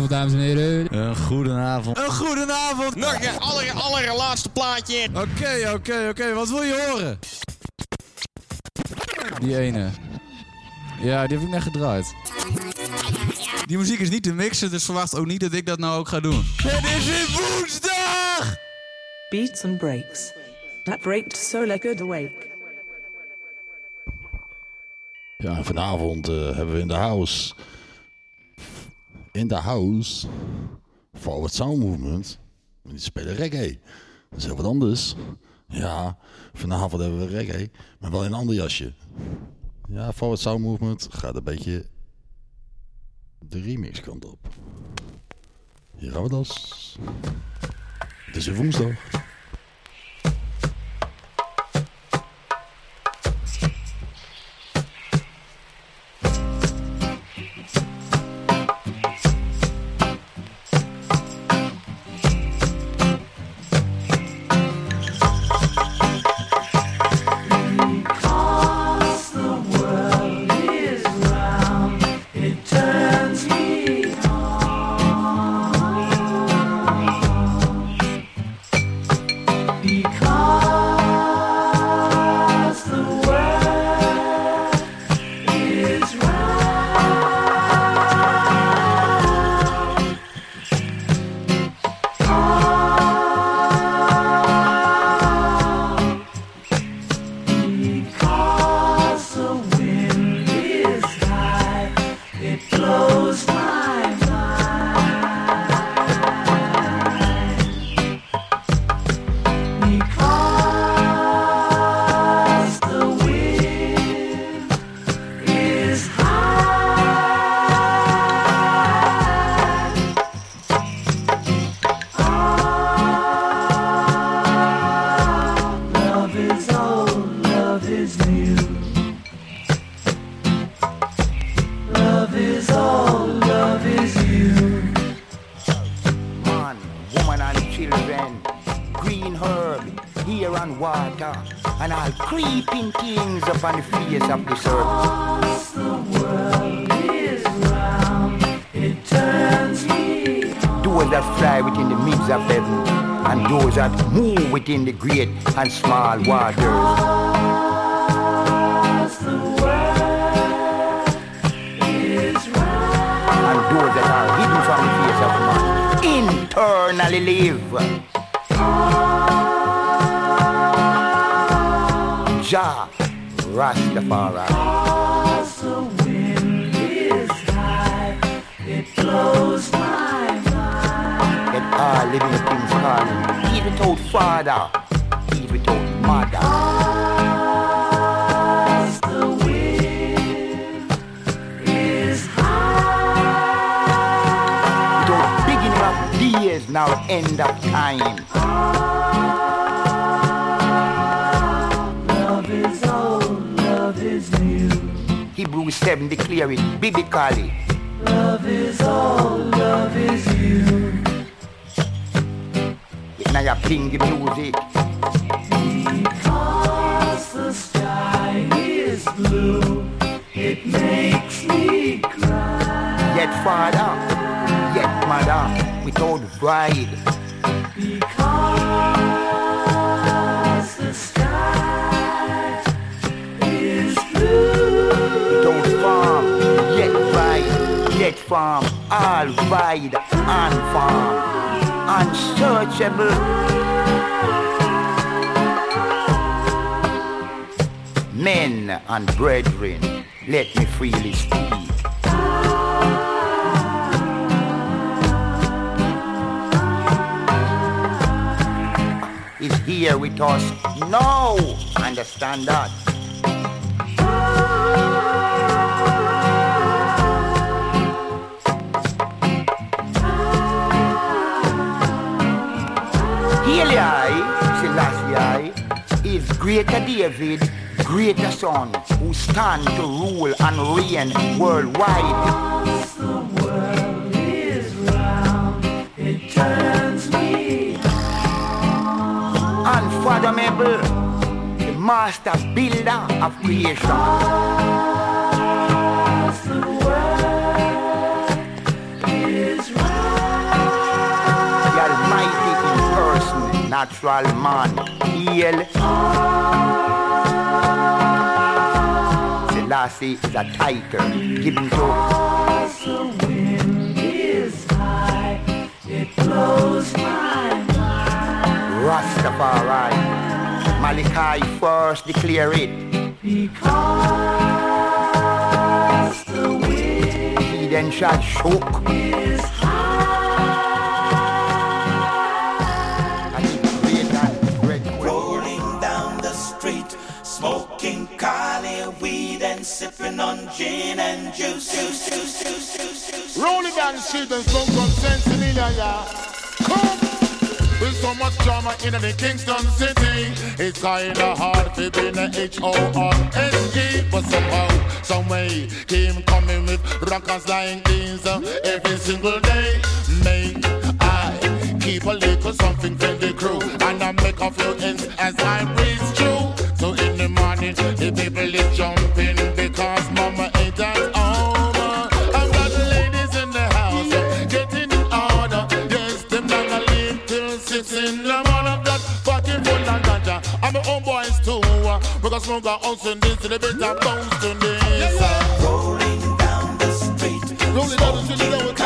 Goedenavond, dames en heren. Een goedenavond. Een goedenavond. Nog een aller, allerlaatste plaatje. Oké, oké, oké. Wat wil je horen? Die ene. Ja, die heb ik net gedraaid. Die muziek is niet te mixen, dus verwacht ook niet dat ik dat nou ook ga doen. Het is weer woensdag! Beats and breaks. That breaked so like good awake. Ja, en vanavond eh, hebben we in de house. In de house. Forward Sound Movement. Die spelen reggae. Dat is heel wat anders. Ja, vanavond hebben we reggae. Maar wel in een ander jasje. Ja, Forward Sound Movement gaat een beetje de remix kant op. Hier gaan we das. Het is weer woensdag. And small waters. Bessie is a tiger. Giving to. As the wind is high, it blows my mind. Rastafari. Malachi first declare it. Because the wind. He then shall shook. Is high. gin and juice, juice, juice, juice, juice, juice. Roll it down, yeah. Come. With so much drama in the Kingston city, it's kinda hard to be in the H-O-R-S-E. But somehow, someway, came coming with rockers like these uh, every single day. May I keep a little something for the crew, and I make a few ends as I breeze through. So in the morning, the people is jumping because mama gonna go to the and they bounce to this. Rolling down the street. Rolling down the street,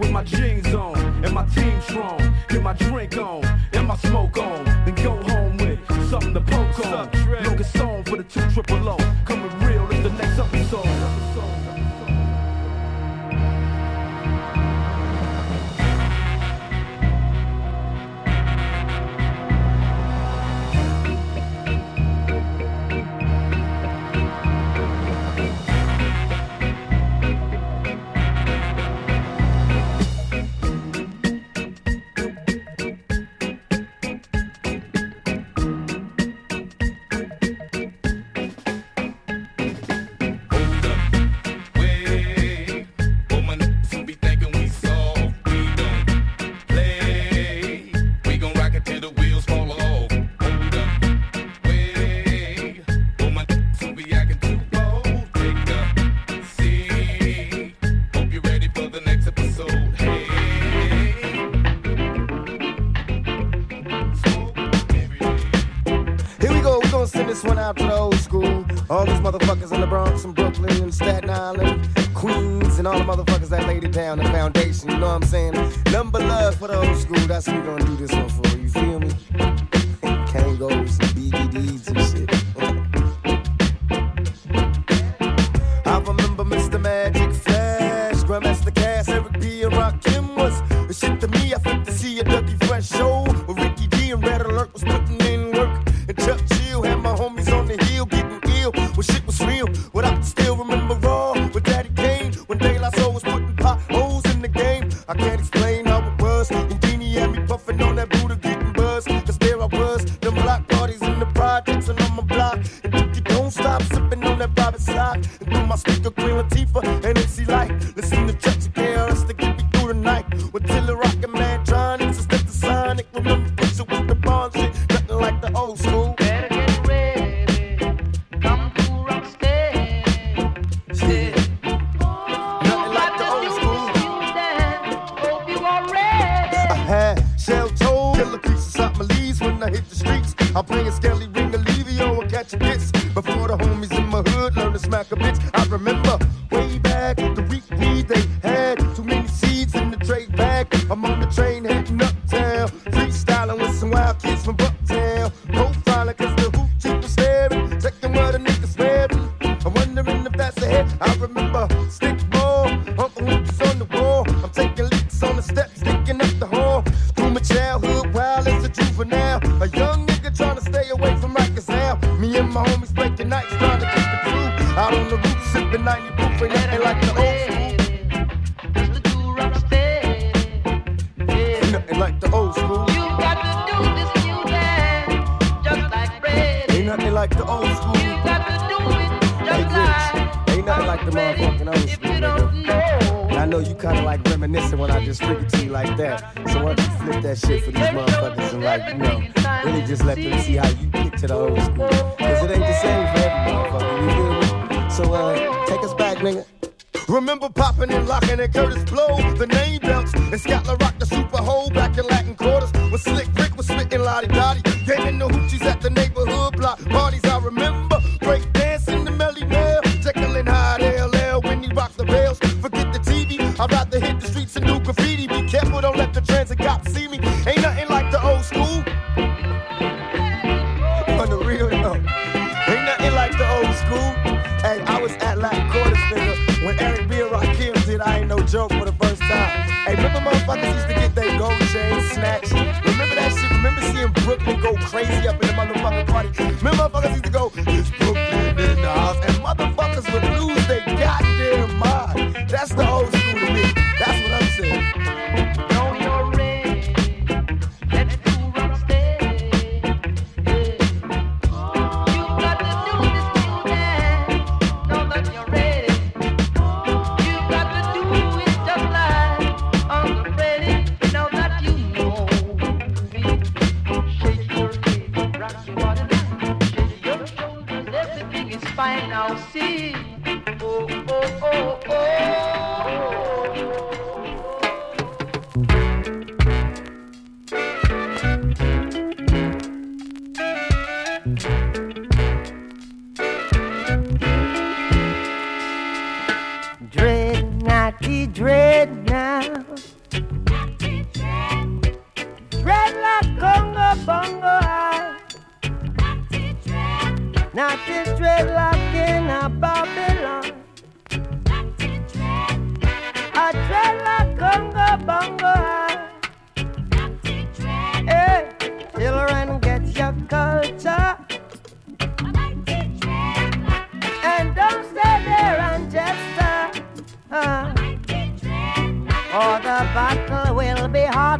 with my jeans on and my team strong. Get my drink on and my smoke on. All these motherfuckers in the Bronx and Brooklyn and Staten Island, Queens, and all the motherfuckers that laid it down, the foundation, you know what I'm saying? Number love for the old school, that's what we gonna do this one.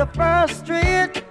the first street.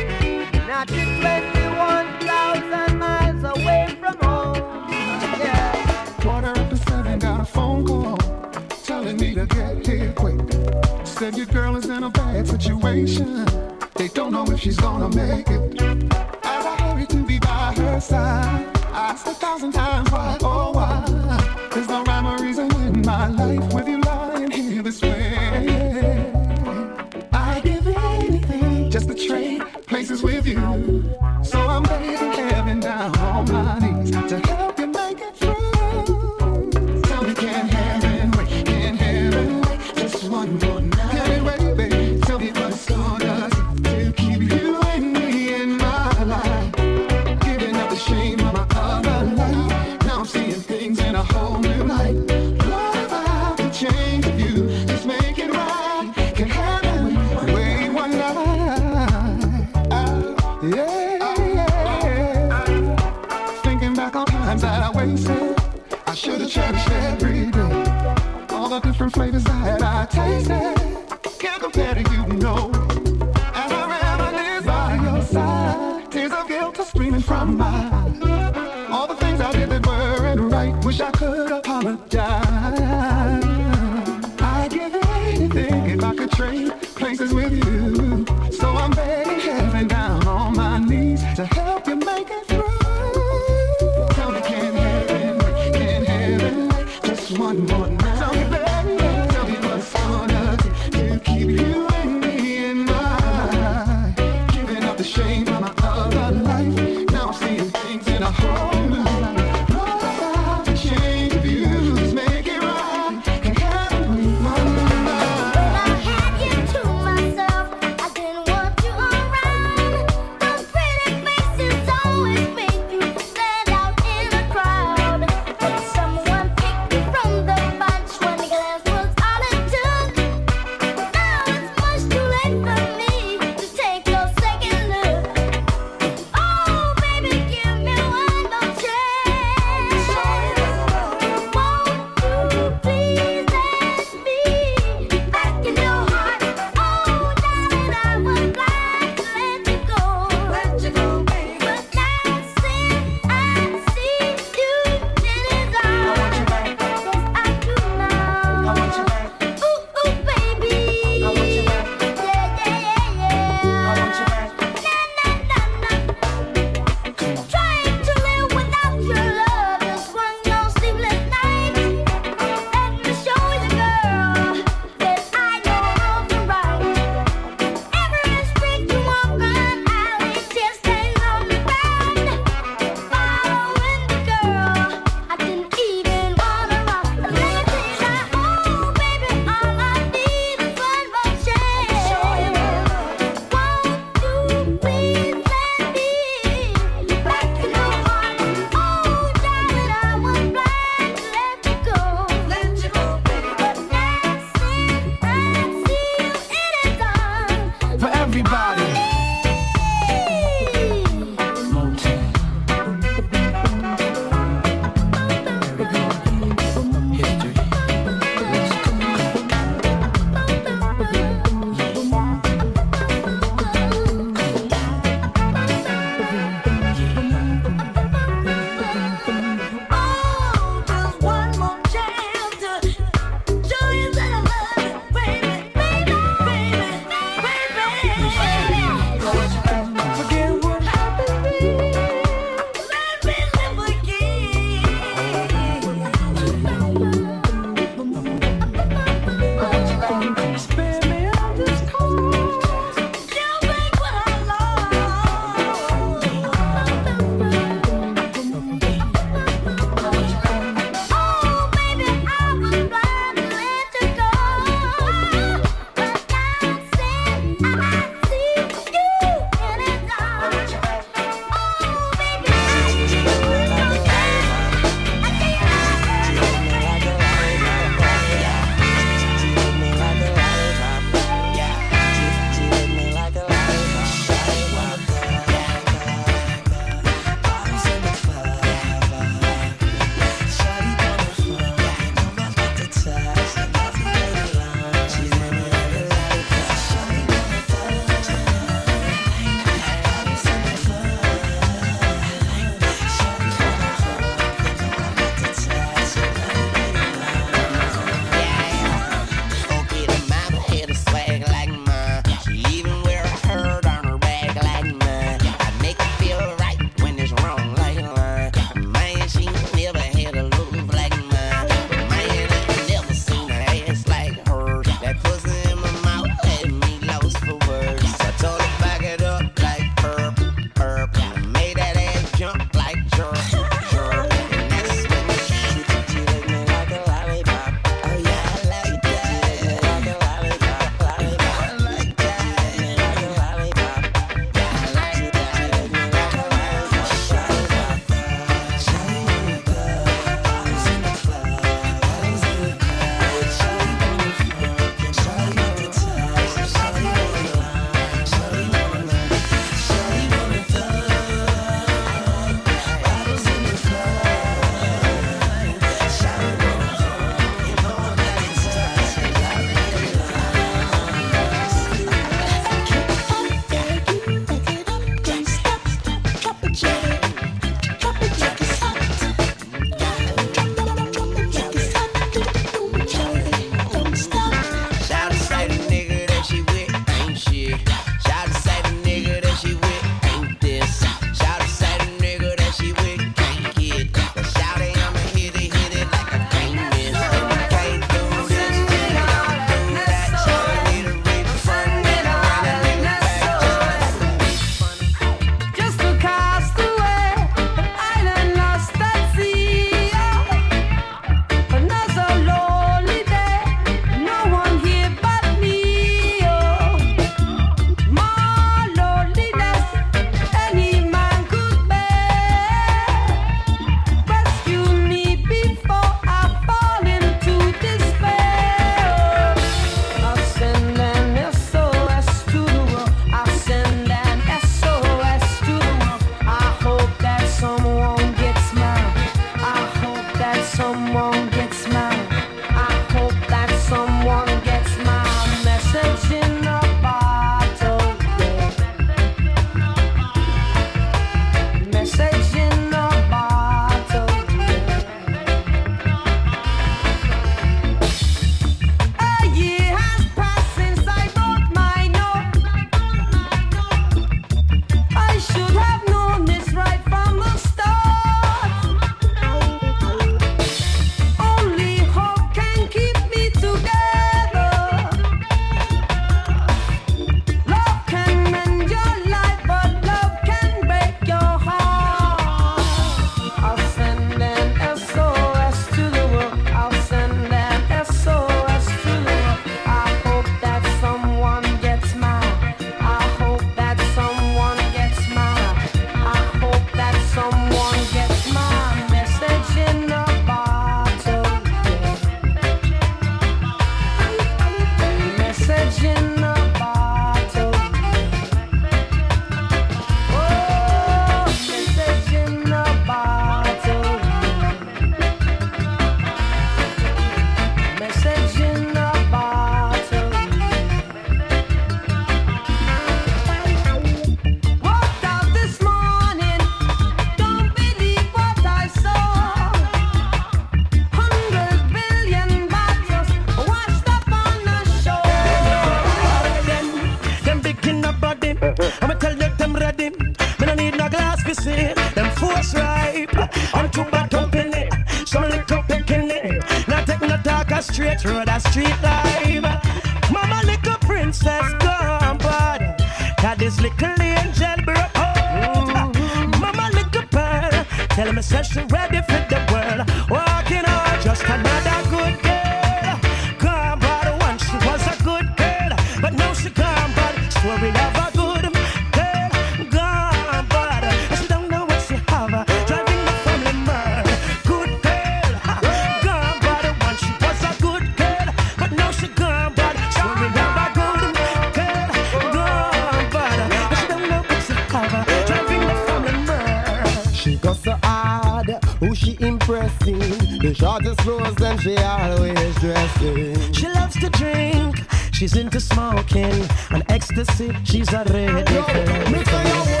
dressing. The shortest clothes, then she always dressing. She loves to drink. She's into smoking and ecstasy. She's a redneck.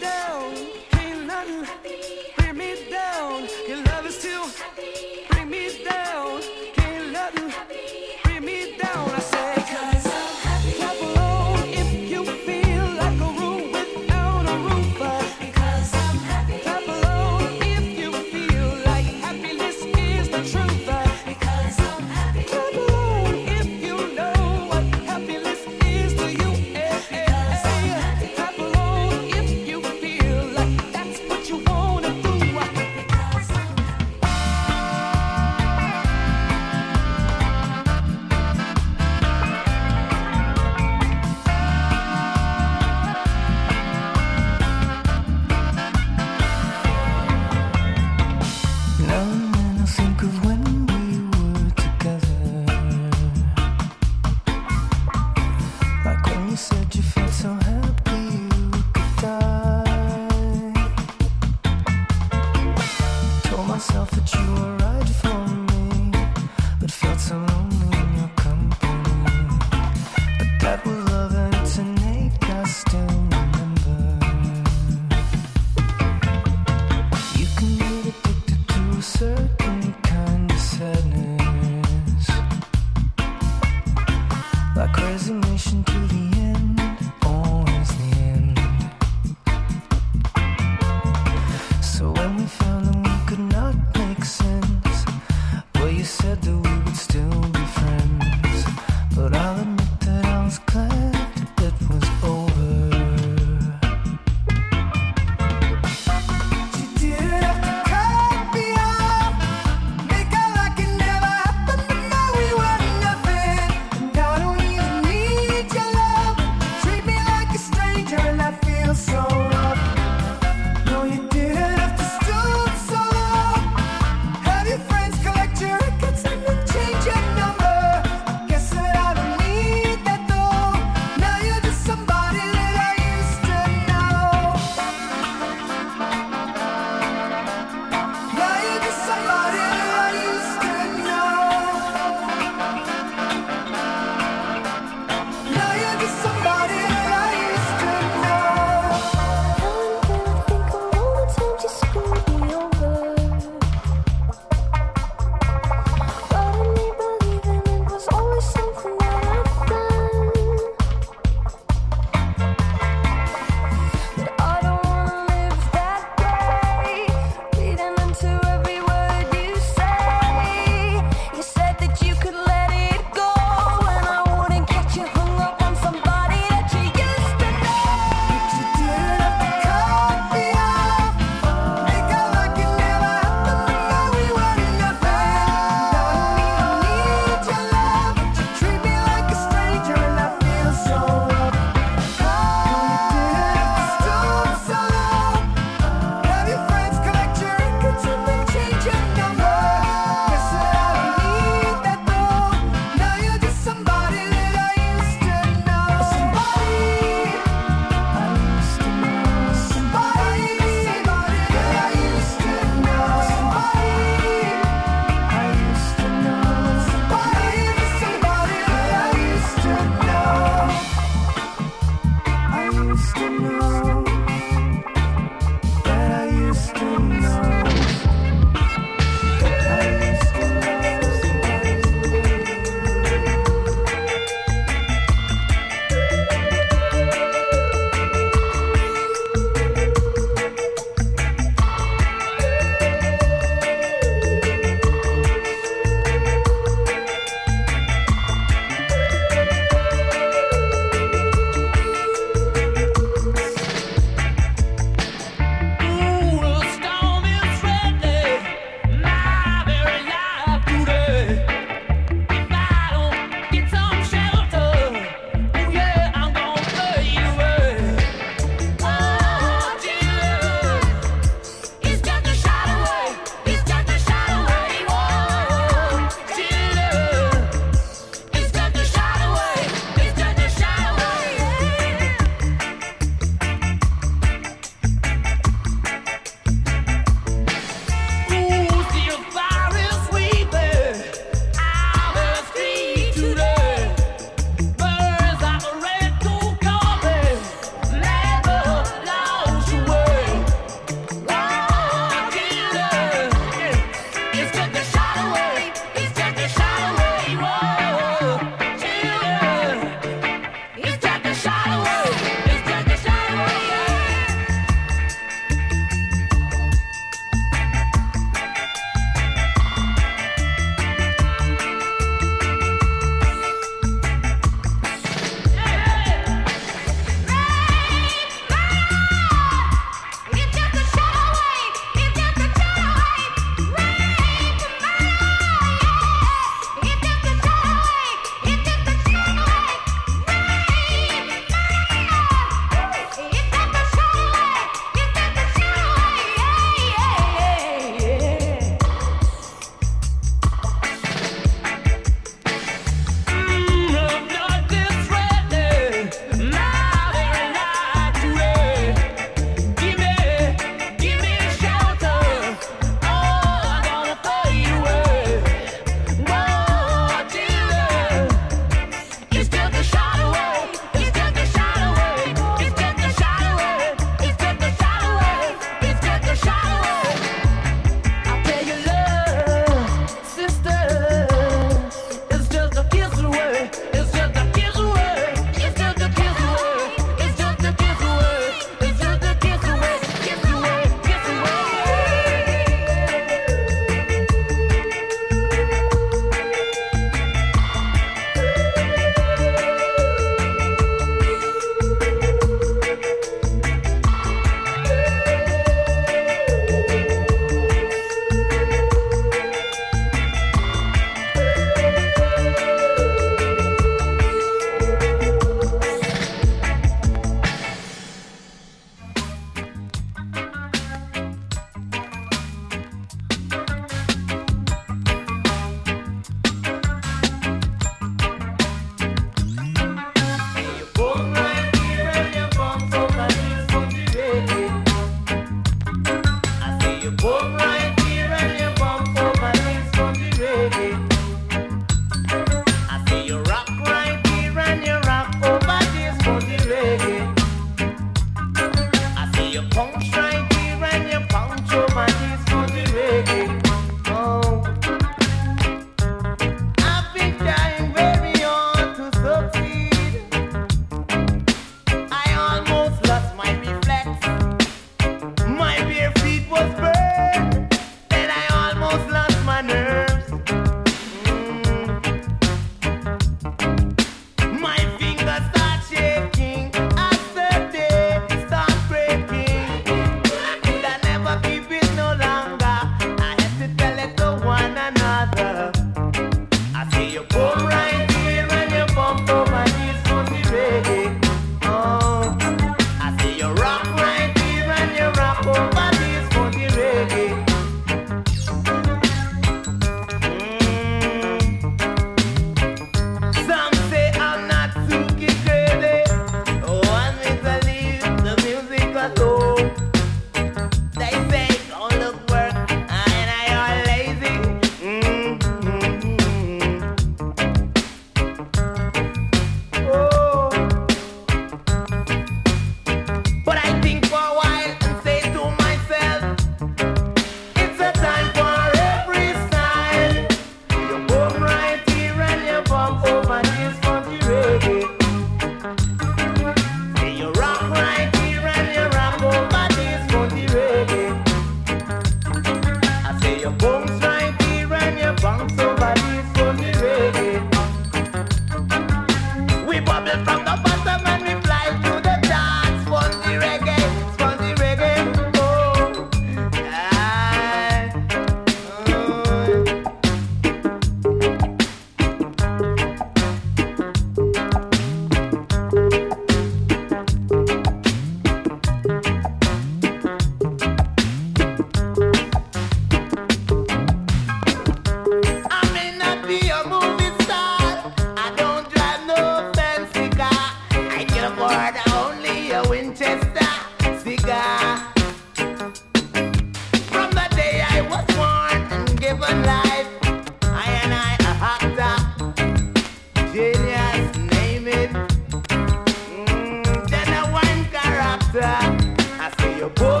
your boy.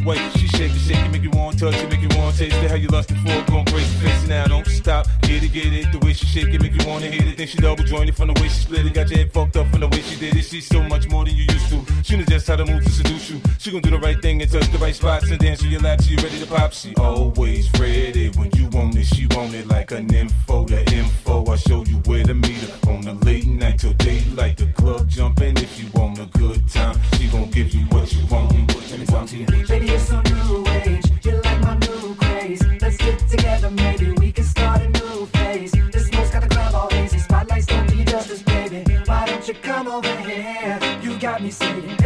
The way she shake it, shake it, make you want to touch it, make you want to taste it. How you lusting for going crazy, face it now, don't stop. Get it, get it, the way she shake it, make you wanna hit it. Then she double jointed from the way she split it, got your head fucked up from the way she did it. She's so much more than you used to. She knows just how to move to seduce you. She gon' do the right thing and touch the right spots and dance on your lap. She ready to pop. She always ready when you want it. She want it like an info, the info. I show you where to meet her on the late night till daylight. The club jumping if you want a good time. She gon' give you what you want. And it's on TV. Baby, come over here? You got me saying,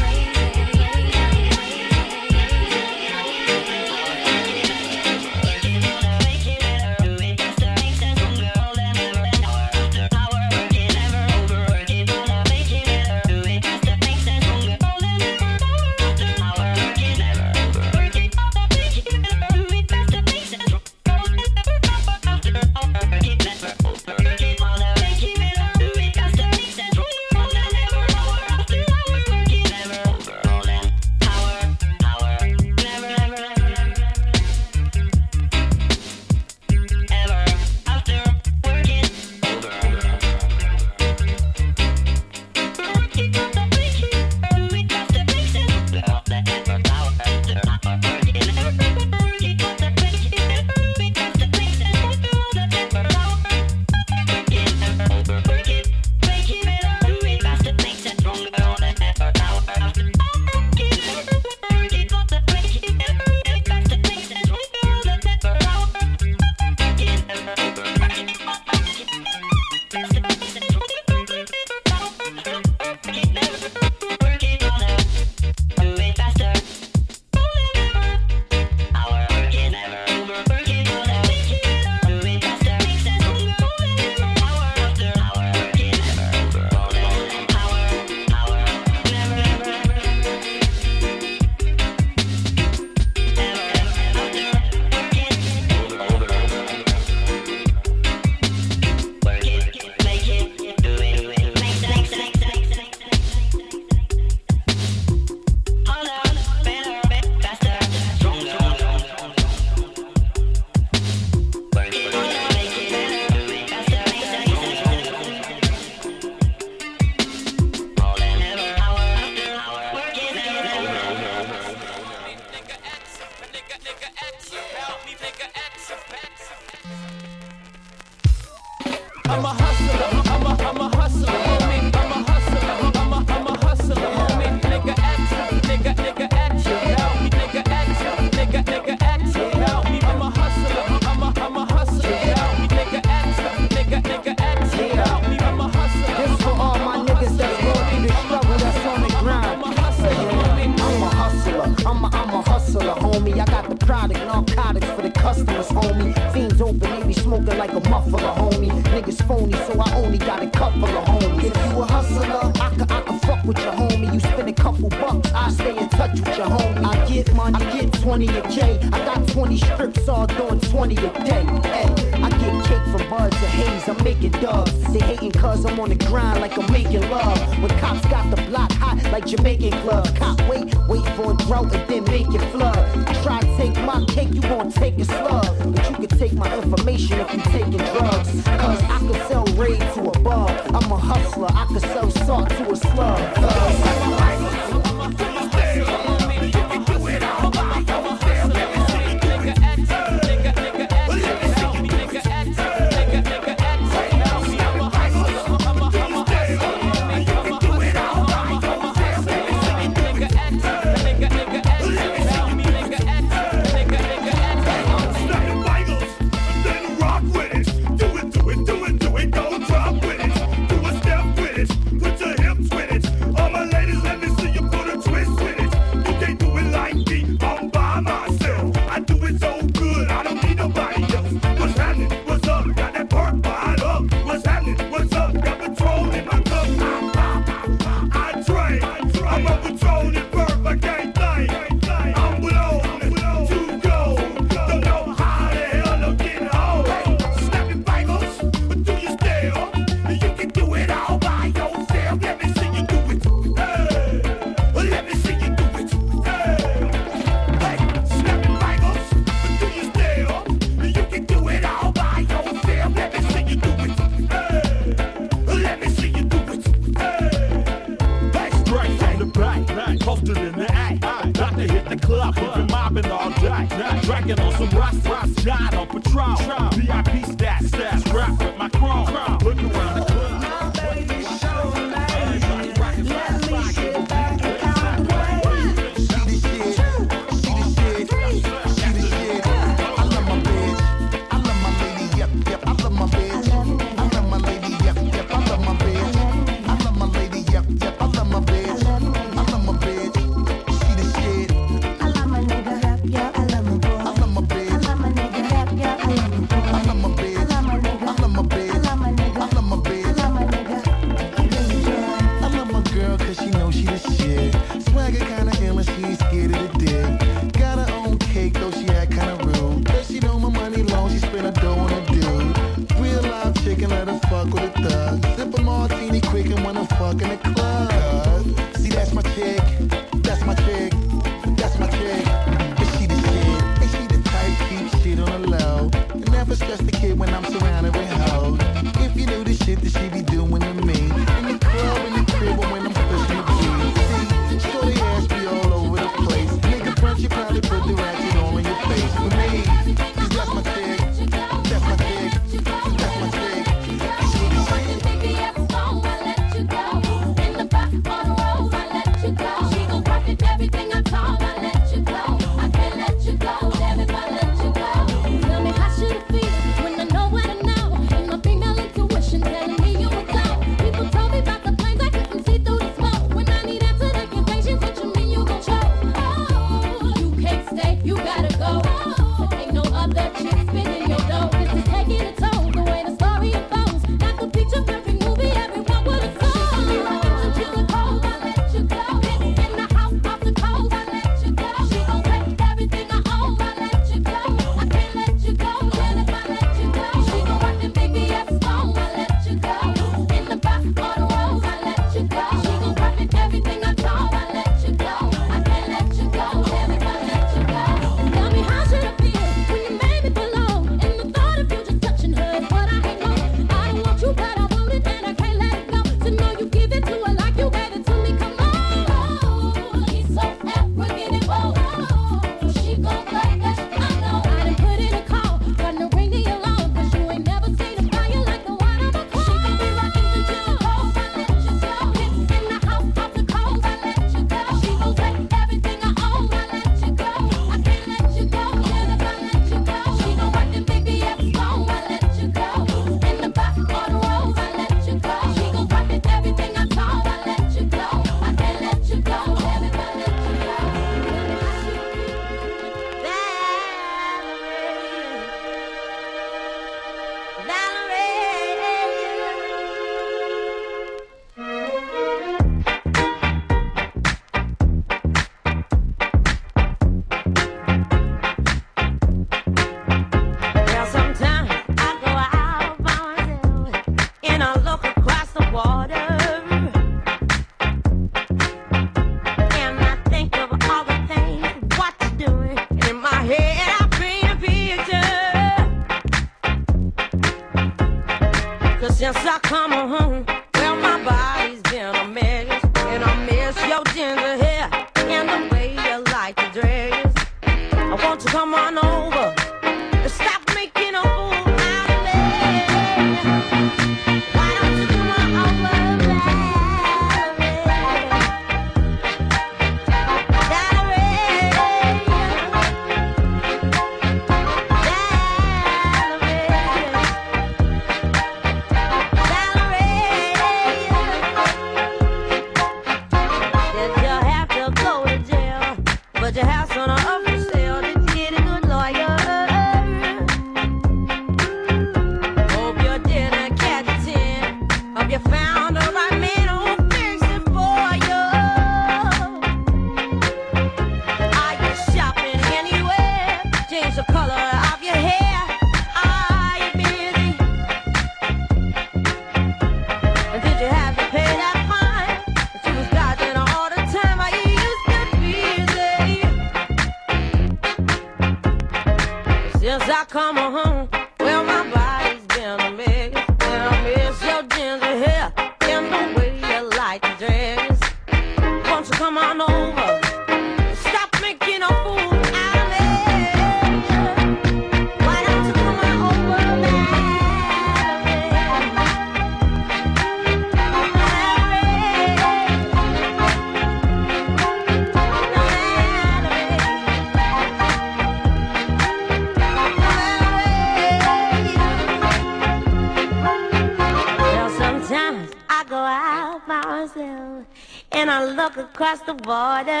across the border.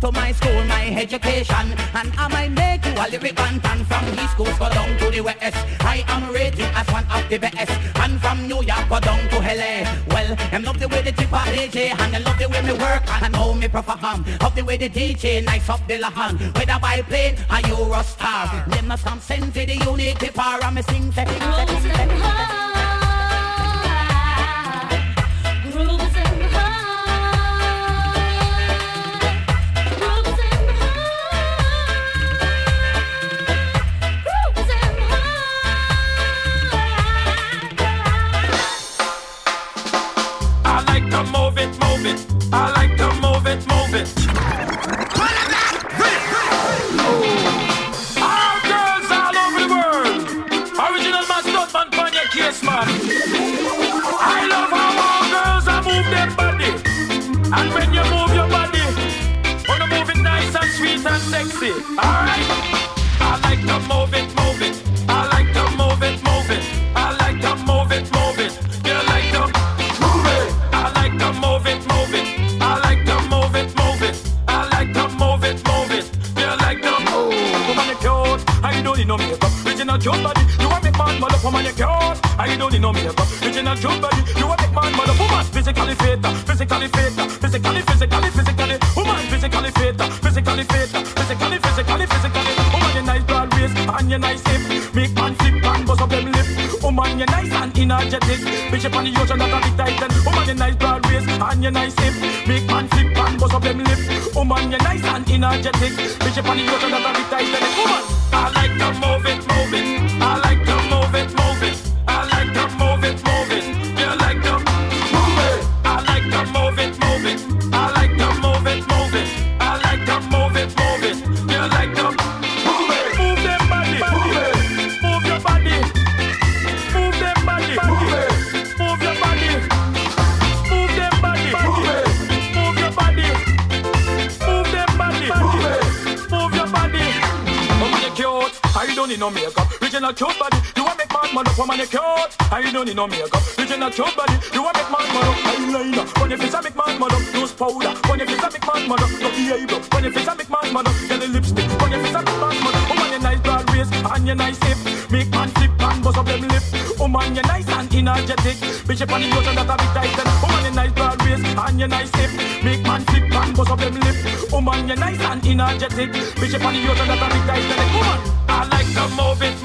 To my school, my education, and I might make you a lyric bantan from East Coast go down to the West. I am rated as one of the best, and from New York go down to LA. Well, them love the way the tip of DJ, and they love the way me work and know me perform. Of the way the DJ nice up the lahan, whether by plane or Eurostar. Them some sense the unique tip or me sing, sing, say, sing, Woman, you cute. I don't need no makeup. Original cute body. You want make man mother. Eyeliner. When your face a make man mother. Nose powder. When your face a make man mother. No eyebrow. When your face a make man mad mother. Yellow lipstick. When your face a make man mother. Woman, you nice broad waist and you nice hip. Make man flip and bust up them lip. Woman, you nice and energetic. Bishop on the ocean that a big titan. Woman, you nice broad waist and you nice hip. Make man flip and bust up them lip. Woman, you nice and energetic. Bishop on the ocean that a big titan. Woman, I like to move it.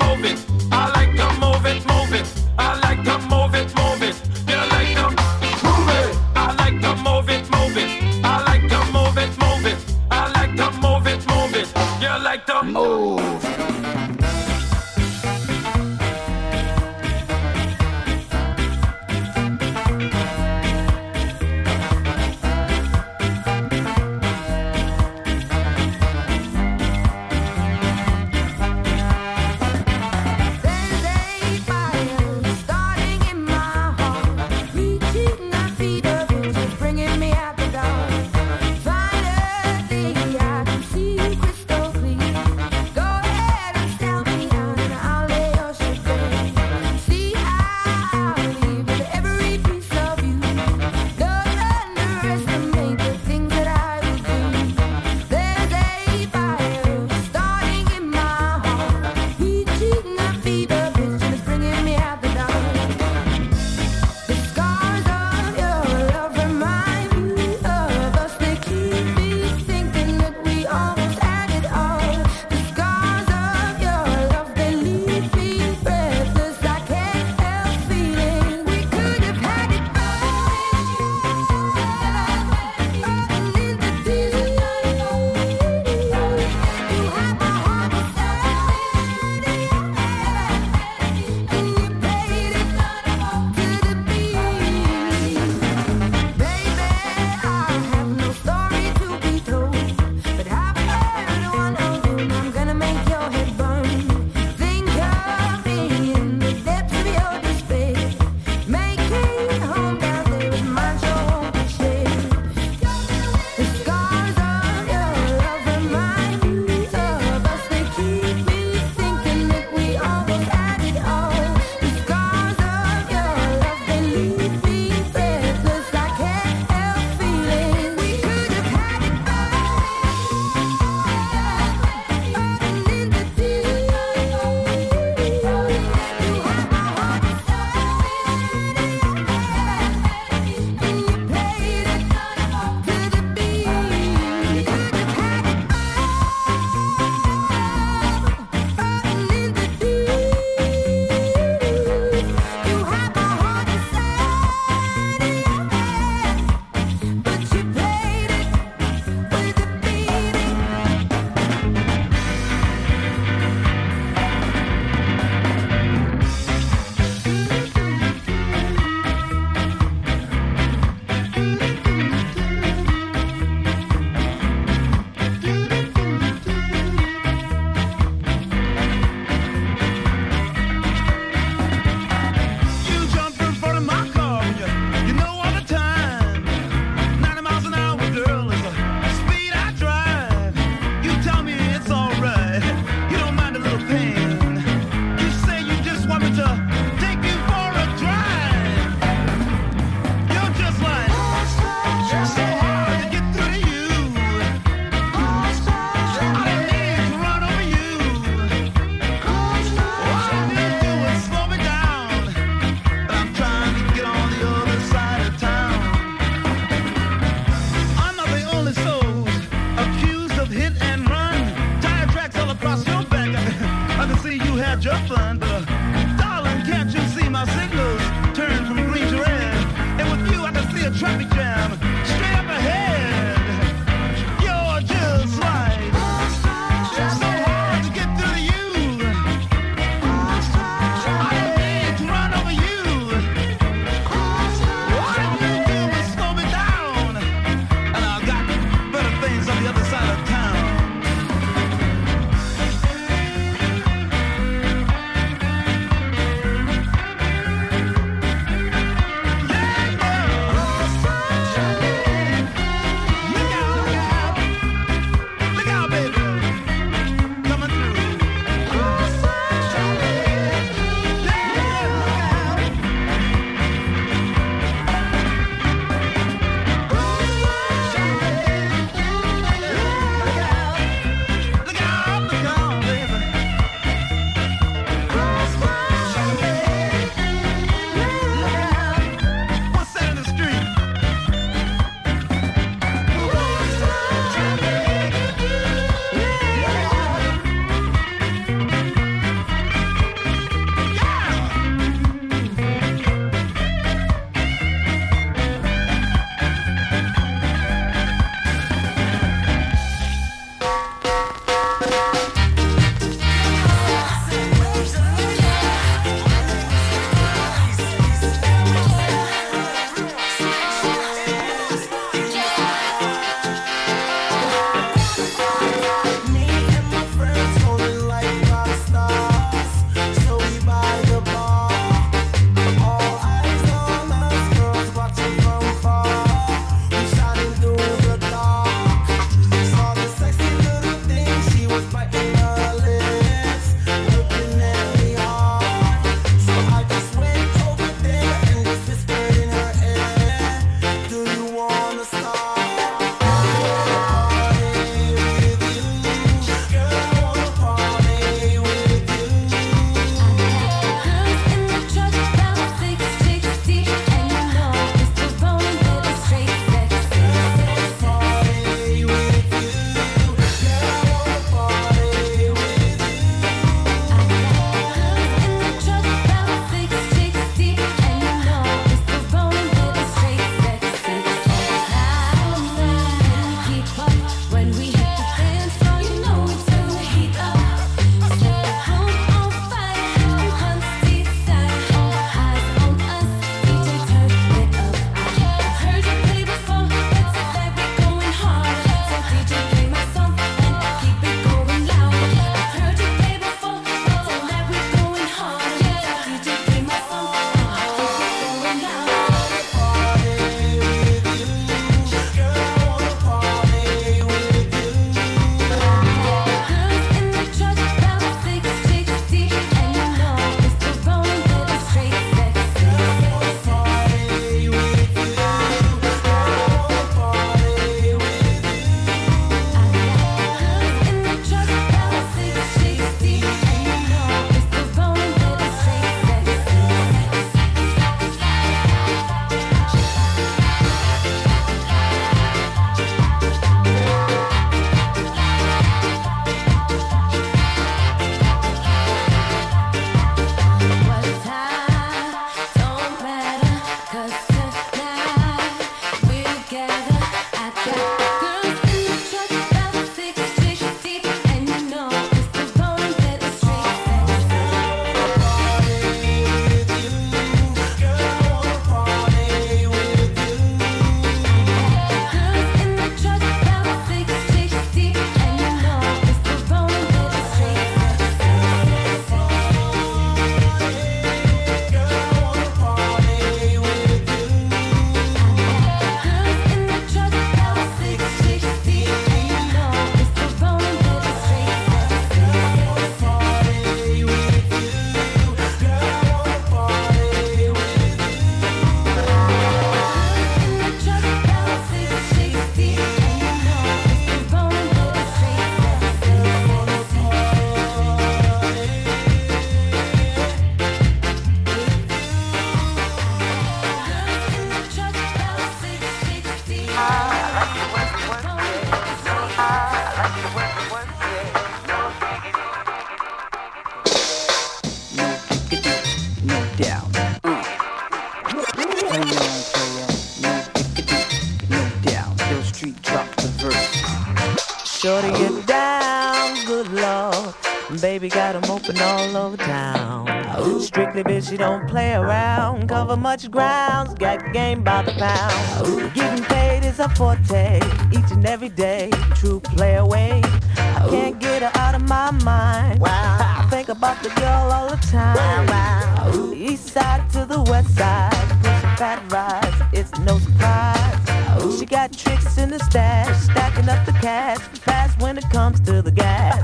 Bitch, she don't play around. Cover much grounds, got game by the pound. Getting paid is a forte, each and every day. True play away. I can't get her out of my mind. Wow. I think about the girl all the time. Wow, East side to the west side, pushing fat rides, it's no surprise. She got tricks in the stash, stacking up the cash, fast when it comes to the gas.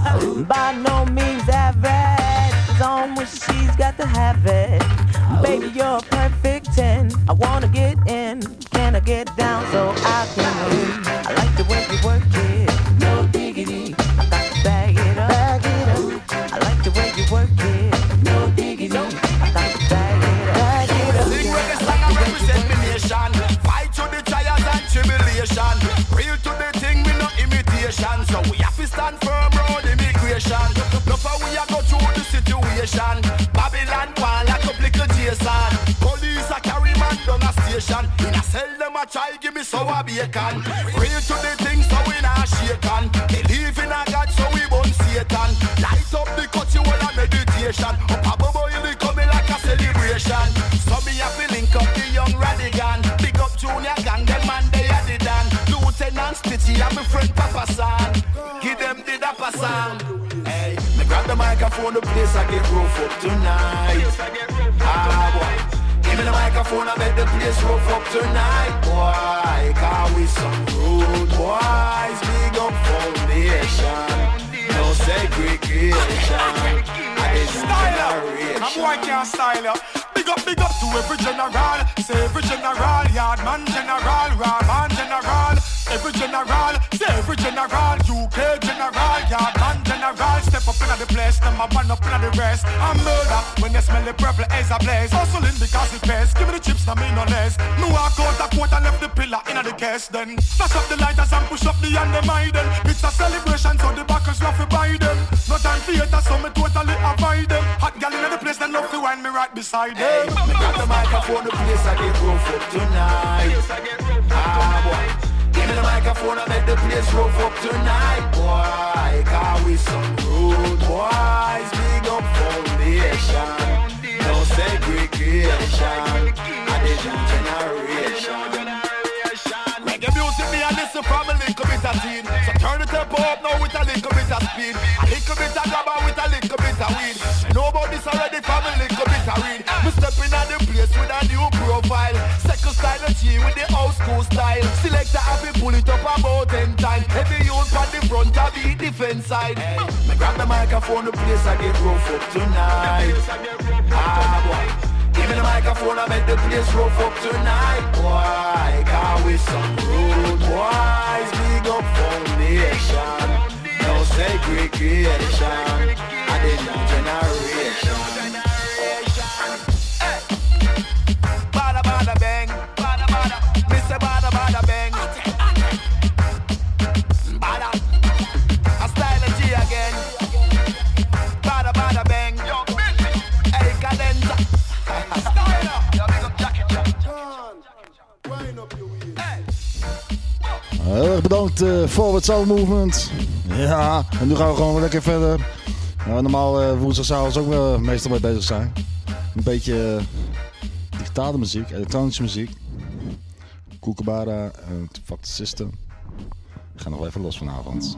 By no means have it. Baby, you're style ya. Big up, big up to every general. The place, them a man up in the rest. I'm murder when you smell the purple as a blaze. Hustling because it pays. Give me the chips, no me no less. Me walk out a court and left the pillar in the case. Then flash up the lighters and push up the and them idle. It's a celebration, so the backers love to buy them. No time for haters, so me totally avoid them. Hot gal in the place, then love to wind me right beside them. Hey, me grab the microphone, the place I get rough up tonight. Ah boy. Give me the microphone, I make the place rough up tonight, boy. Cause we some rude boys, big up foundation. No segregation, I did new generation. Reggae music, me a listen from a little bit of teen. So turn the tempo up now with a little bit of speed. A little bit of grabber with a little bit of weed. Know about this already from a little bit of read. Me stepping at the place with a new profile. Second style of G with the old school style. Selector happy pull it up about ten times. Heavy youth on the front of the defense side. Me grab the microphone, the place I get rough up tonight. Ah boy. Give me the microphone, I make the place rough up tonight, boy. Cause we some rude boys, big up foundation. No segregation, I did new generation. de eh, Forward Soul Movement. Ja, en nu gaan we gewoon lekker verder. Nou, normaal eh, woensdagavond ook wel meestal mee bezig zijn. Een beetje eh, digitale muziek, elektronische muziek. Koekebara, en Fuck the System. We gaan nog wel even los vanavond.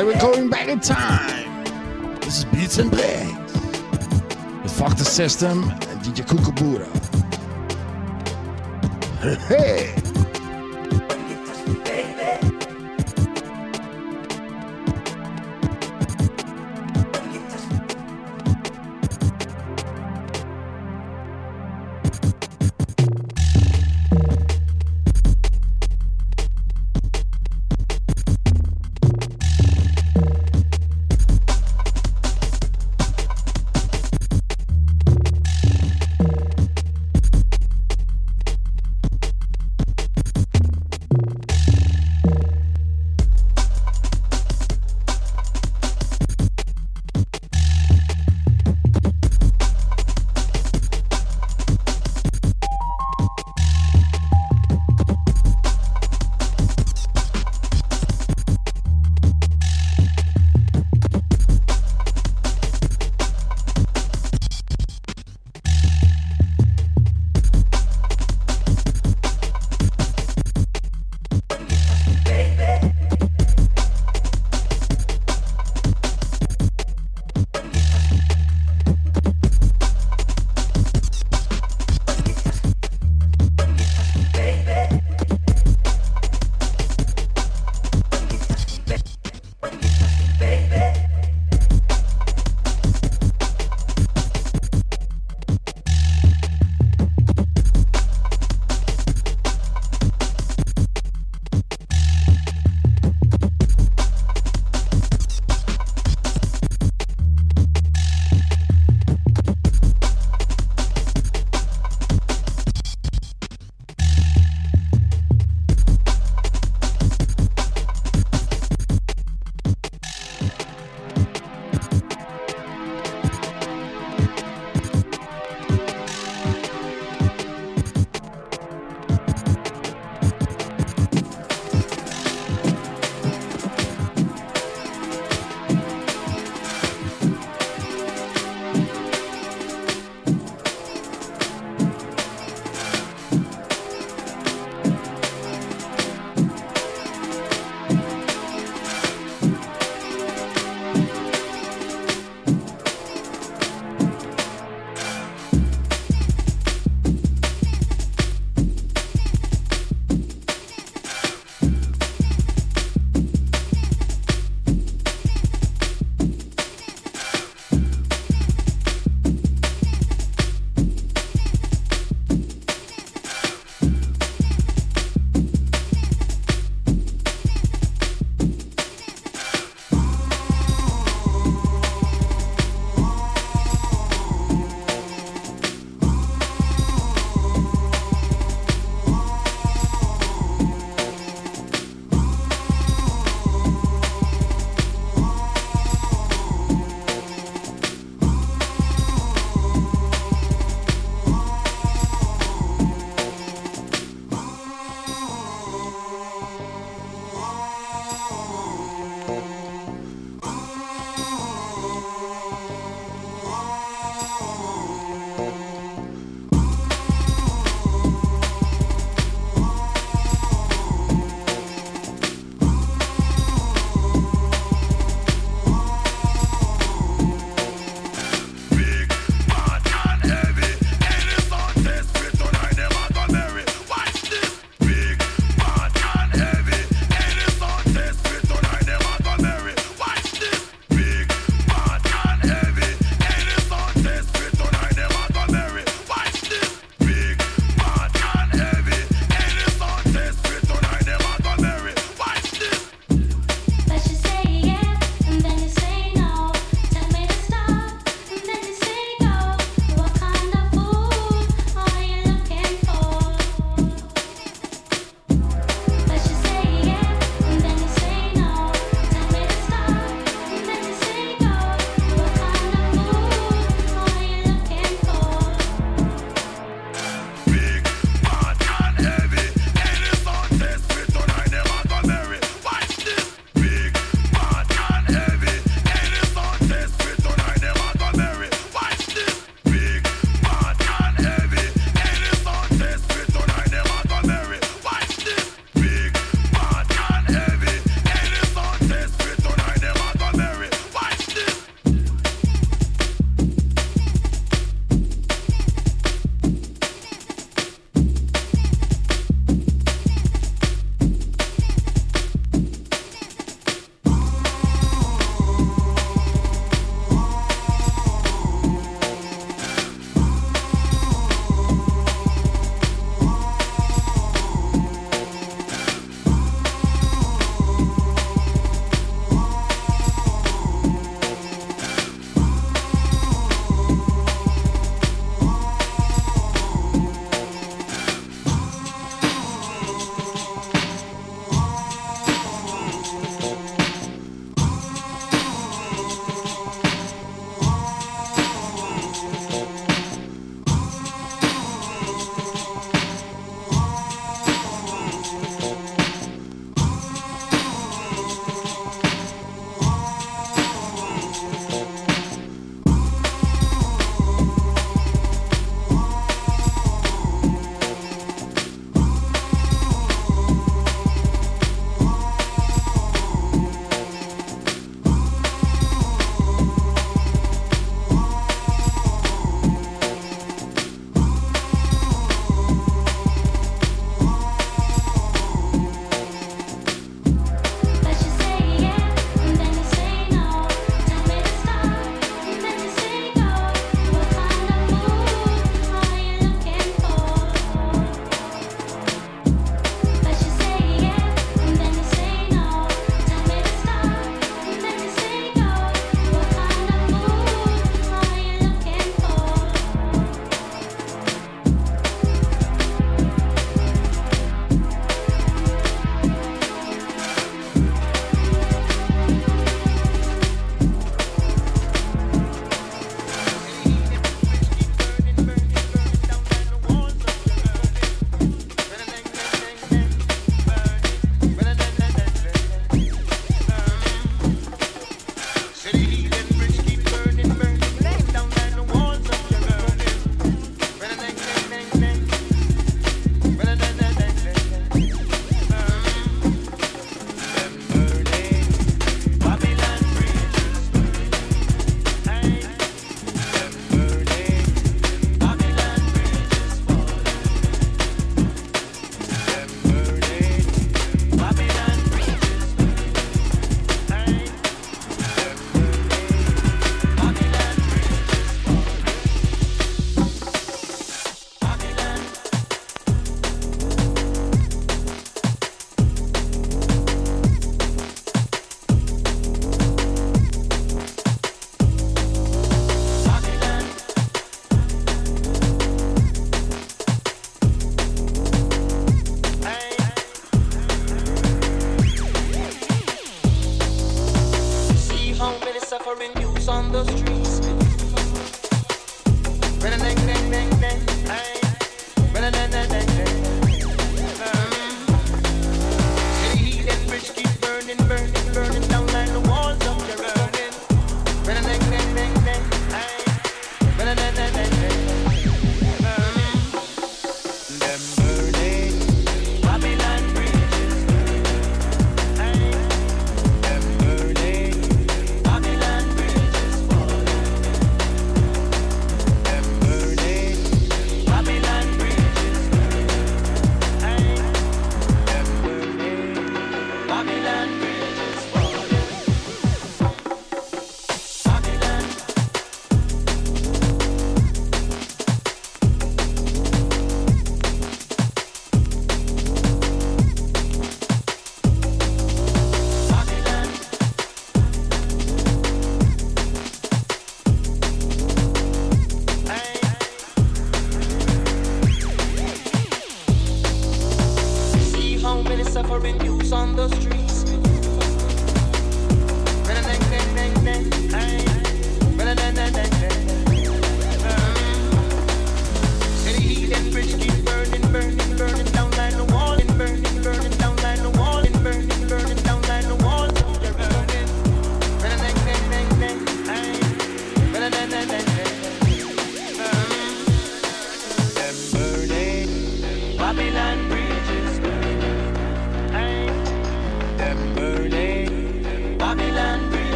Like we're going back in time. This is Beats and Breaks. With Fuck the System and DJ Kookaburra. Hey.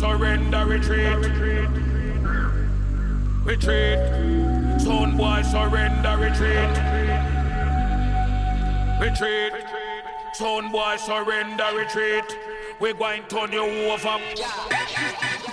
surrender, retreat. Retreat. Sound boy, surrender, retreat. Retreat. Sound boy, surrender, retreat. We're going to turn you over. Yeah.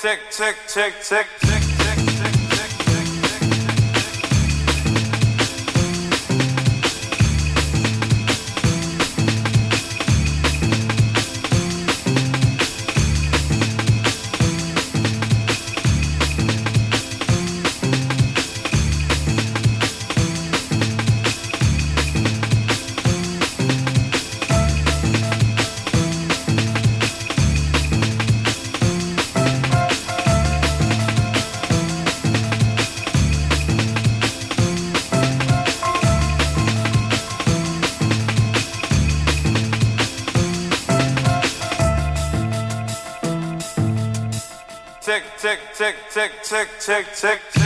Tick, tick, tick, tick, tick, check, check, check, check.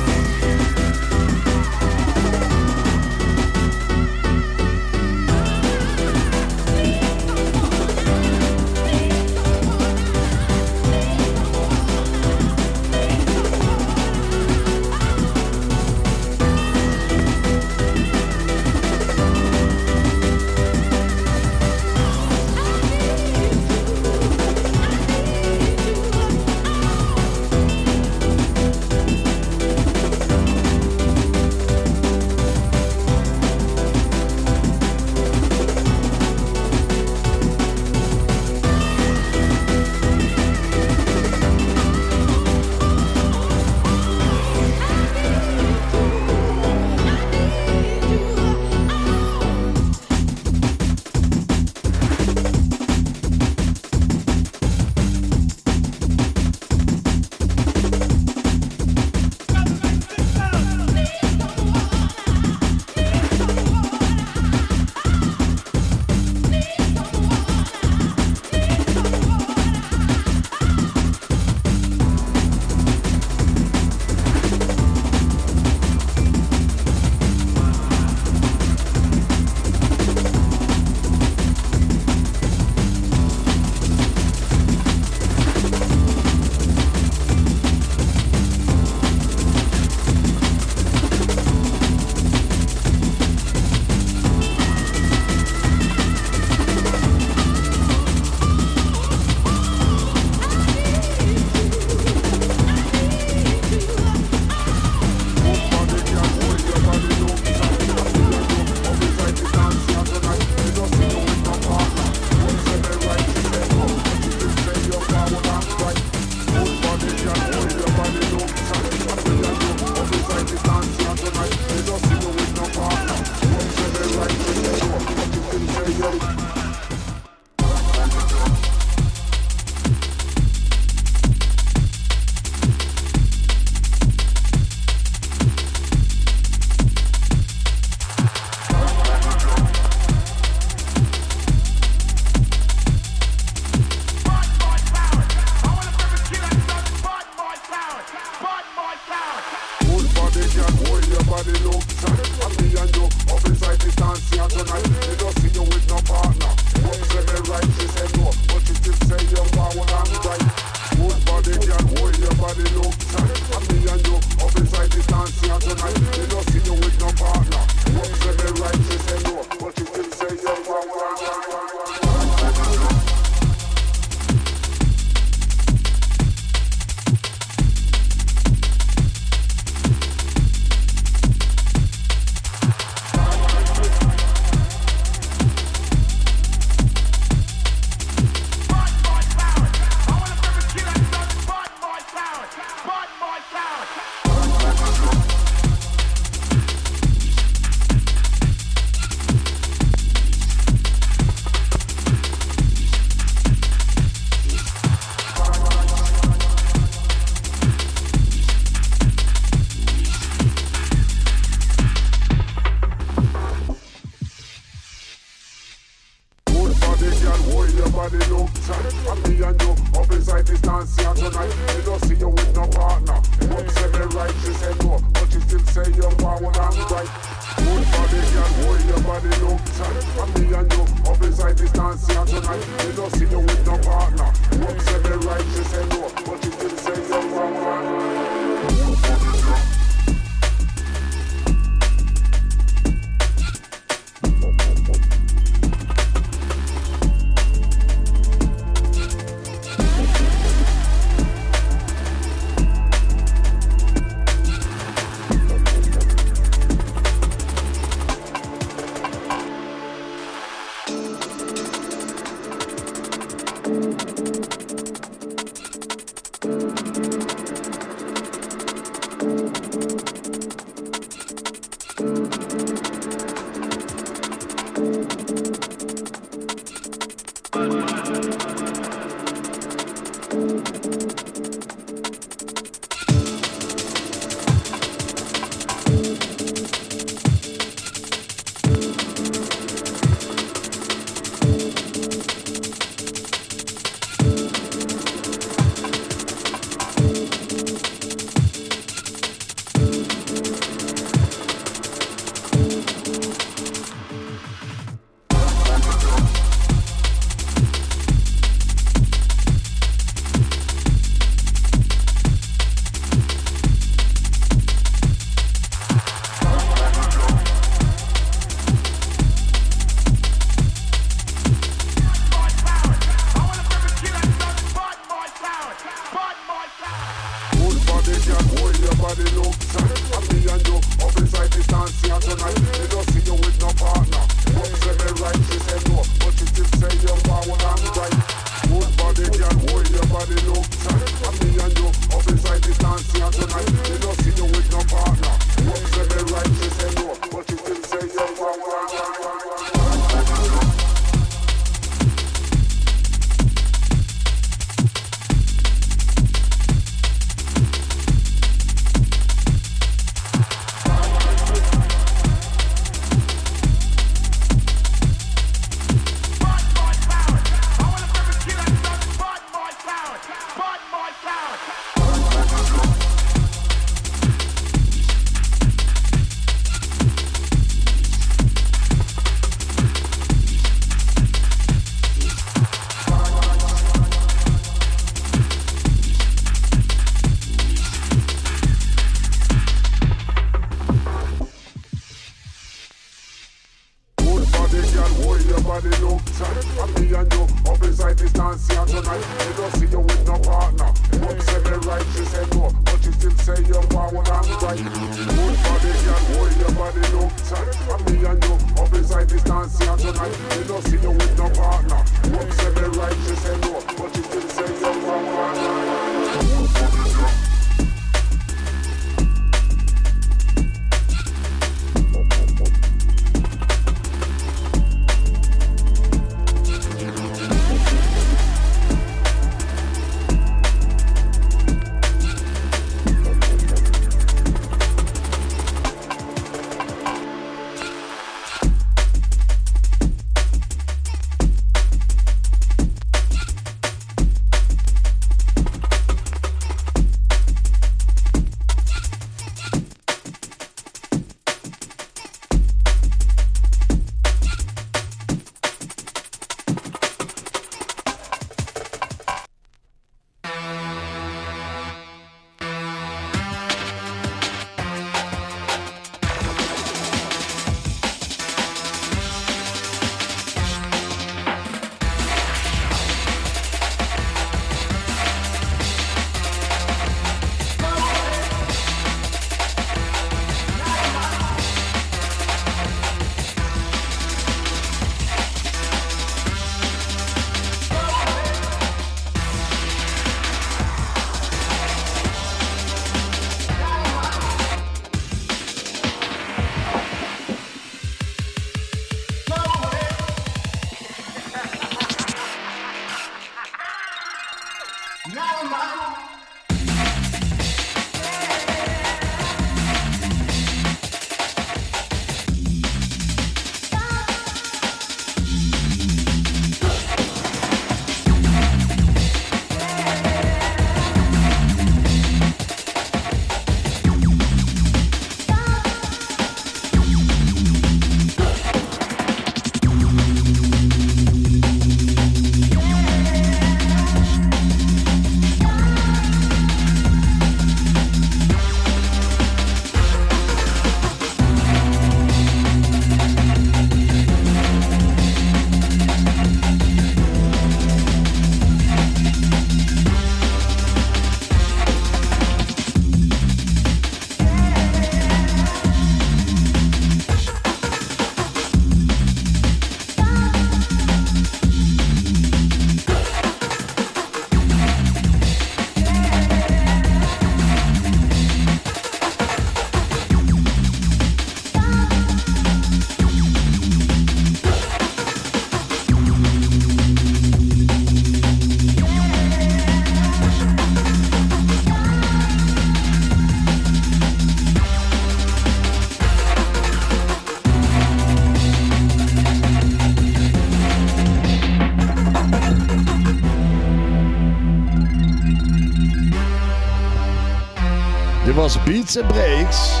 Beats and Breaks.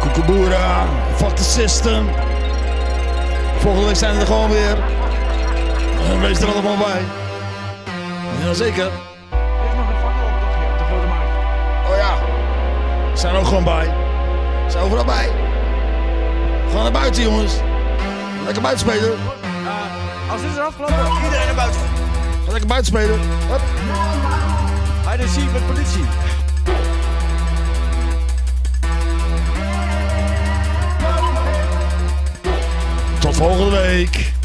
Koekenboera, Fuck the System. Volgende week zijn we er gewoon weer. En wees er allemaal bij. Jazeker. Oh ja. We zijn er ook gewoon bij. We zijn overal bij. Gewoon naar buiten jongens. Lekker buiten spelen. Als dit is afgelopen, iedereen naar buiten. Lekker buiten spelen. Hup. Hij de zie met politie. Tot volgende week.